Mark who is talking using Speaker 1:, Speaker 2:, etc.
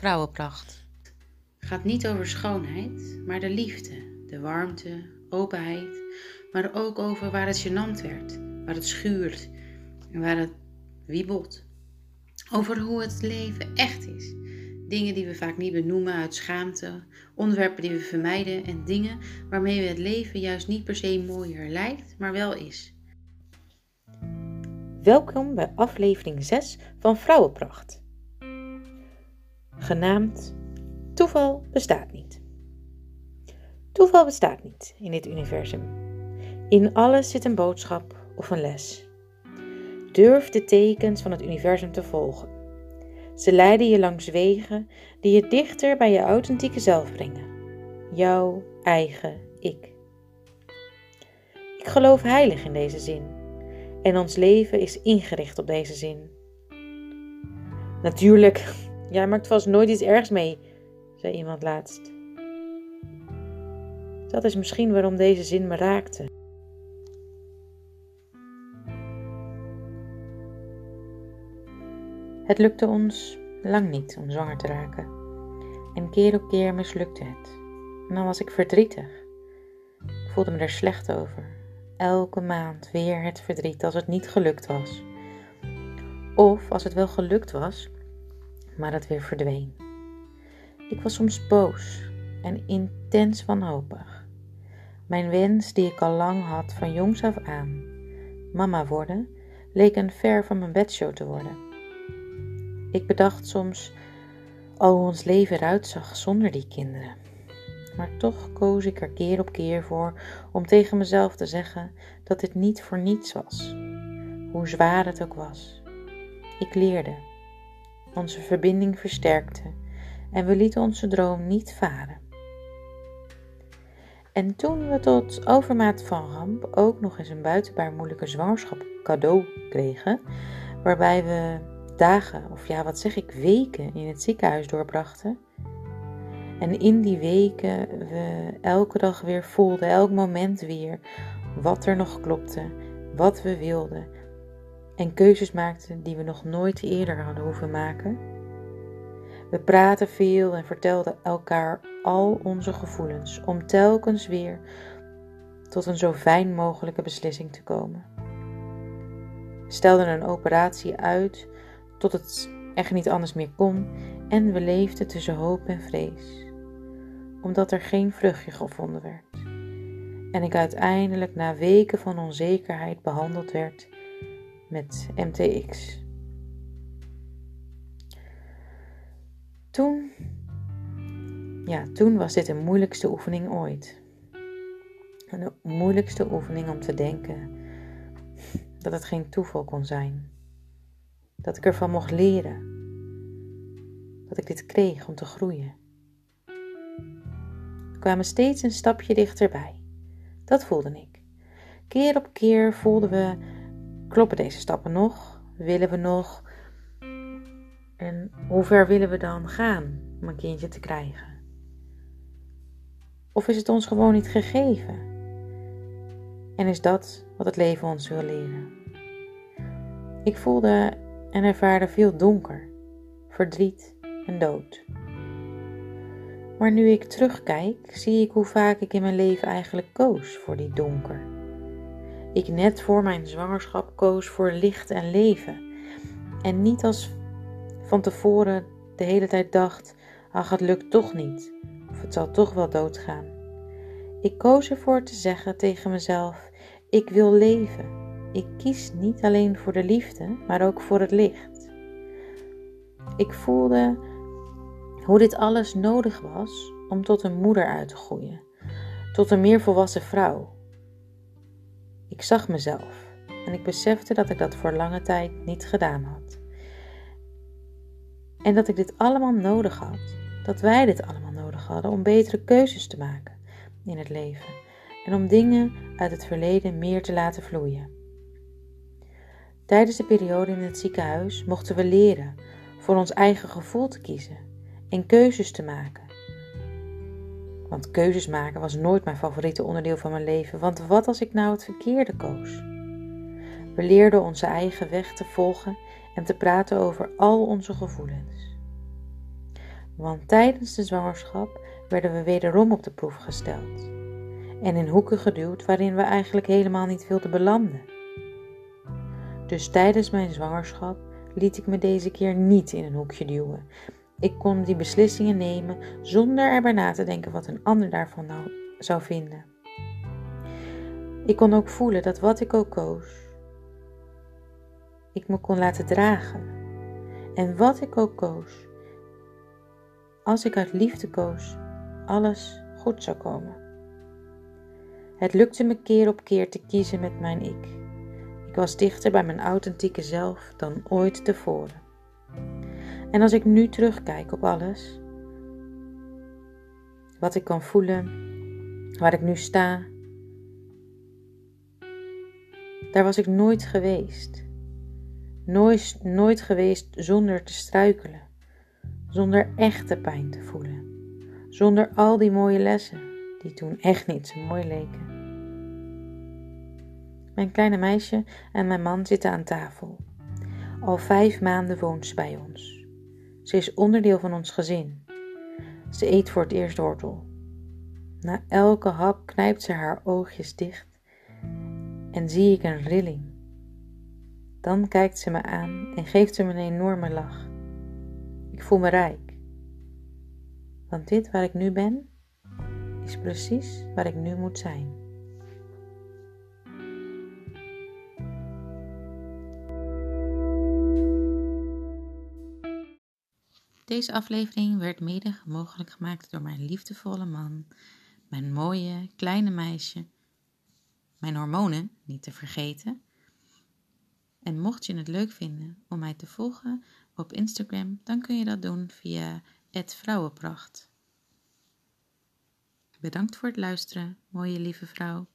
Speaker 1: Vrouwenpracht gaat niet over schoonheid, maar de liefde, de warmte, openheid, maar ook over waar het gênant werd, waar het schuurt en waar het wiebelt. Over hoe het leven echt is. Dingen die we vaak niet benoemen uit schaamte, onderwerpen die we vermijden en dingen waarmee we het leven juist niet per se mooier lijkt, maar wel is.
Speaker 2: Welkom bij aflevering 6 van Vrouwenpracht. Genaamd Toeval bestaat niet. Toeval bestaat niet in dit universum. In alles zit een boodschap of een les. Durf de tekens van het universum te volgen. Ze leiden je langs wegen die je dichter bij je authentieke zelf brengen. Jouw eigen ik. Ik geloof heilig in deze zin. En ons leven is ingericht op deze zin. Natuurlijk, jij maakt vast nooit iets ergs mee, zei iemand laatst. Dat is misschien waarom deze zin me raakte. Het lukte ons lang niet om zwanger te raken. En keer op keer mislukte het. En dan was ik verdrietig. Ik voelde me er slecht over. Elke maand weer het verdriet als het niet gelukt was. Of als het wel gelukt was, maar het weer verdween. Ik was soms boos en intens wanhopig. Mijn wens die ik al lang had van jongs af aan, mama worden, leek een ver van mijn bedshow te worden. Ik bedacht soms al hoe ons leven eruit zag zonder die kinderen. Maar toch koos ik er keer op keer voor om tegen mezelf te zeggen dat dit niet voor niets was, hoe zwaar het ook was. Ik leerde. Onze verbinding versterkte en we lieten onze droom niet varen. En toen we tot overmaat van ramp ook nog eens een buitenbaar moeilijke zwangerschap cadeau kregen, waarbij we dagen, of ja, wat zeg ik, weken in het ziekenhuis doorbrachten. En in die weken we elke dag weer voelden, elk moment weer, wat er nog klopte, wat we wilden. En keuzes maakten die we nog nooit eerder hadden hoeven maken. We praten veel en vertelden elkaar al onze gevoelens om telkens weer tot een zo fijn mogelijke beslissing te komen. We stelden een operatie uit tot het echt niet anders meer kon en we leefden tussen hoop en vrees, omdat er geen vruchtje gevonden werd. En ik uiteindelijk na weken van onzekerheid behandeld werd met MTX. Toen, ja, toen was dit de moeilijkste oefening ooit. de moeilijkste oefening om te denken dat het geen toeval kon zijn. Dat ik ervan mocht leren. Dat ik dit kreeg om te groeien. We kwamen steeds een stapje dichterbij. Dat voelde ik. Keer op keer voelden we: kloppen deze stappen nog? Willen we nog? En hoe ver willen we dan gaan om een kindje te krijgen? Of is het ons gewoon niet gegeven? En is dat wat het leven ons wil leren? Ik voelde en ervaarde veel donker, verdriet en dood. Maar nu ik terugkijk, zie ik hoe vaak ik in mijn leven eigenlijk koos voor die donker. Ik net voor mijn zwangerschap koos voor licht en leven. En niet als van tevoren de hele tijd dacht: ach, het lukt toch niet, of het zal toch wel doodgaan. Ik koos ervoor te zeggen tegen mezelf: ik wil leven. Ik kies niet alleen voor de liefde, maar ook voor het licht. Ik voelde hoe dit alles nodig was om tot een moeder uit te groeien, tot een meer volwassen vrouw. Ik zag mezelf en ik besefte dat ik dat voor lange tijd niet gedaan had. En dat ik dit allemaal nodig had, dat wij dit allemaal nodig hadden om betere keuzes te maken in het leven en om dingen uit het verleden meer te laten vloeien. Tijdens de periode in het ziekenhuis mochten we leren voor ons eigen gevoel te kiezen en keuzes te maken. Want keuzes maken was nooit mijn favoriete onderdeel van mijn leven, want wat als ik nou het verkeerde koos? We leerden onze eigen weg te volgen en te praten over al onze gevoelens. Want tijdens de zwangerschap werden we wederom op de proef gesteld en in hoeken geduwd waarin we eigenlijk helemaal niet wilden belanden. Dus tijdens mijn zwangerschap liet ik me deze keer niet in een hoekje duwen. Ik kon die beslissingen nemen zonder erbij na te denken wat een ander daarvan nou zou vinden. Ik kon ook voelen dat wat ik ook koos, ik me kon laten dragen. En wat ik ook koos, als ik uit liefde koos, alles goed zou komen. Het lukte me keer op keer te kiezen met mijn ik. Ik was dichter bij mijn authentieke zelf dan ooit tevoren. En als ik nu terugkijk op alles, wat ik kan voelen, waar ik nu sta, daar was ik nooit geweest. Nooit, nooit geweest zonder te struikelen, zonder echte pijn te voelen, zonder al die mooie lessen die toen echt niet zo mooi leken. Mijn kleine meisje en mijn man zitten aan tafel. Al vijf maanden woont ze bij ons. Ze is onderdeel van ons gezin. Ze eet voor het eerst wortel. Na elke hap knijpt ze haar oogjes dicht en zie ik een rilling. Dan kijkt ze me aan en geeft ze me een enorme lach. Ik voel me rijk. Want dit waar ik nu ben, is precies waar ik nu moet zijn.
Speaker 1: Deze aflevering werd mede mogelijk gemaakt door mijn liefdevolle man, mijn mooie kleine meisje, mijn hormonen niet te vergeten. En mocht je het leuk vinden om mij te volgen op Instagram, dan kun je dat doen via Vrouwenpracht. Bedankt voor het luisteren, mooie lieve vrouw.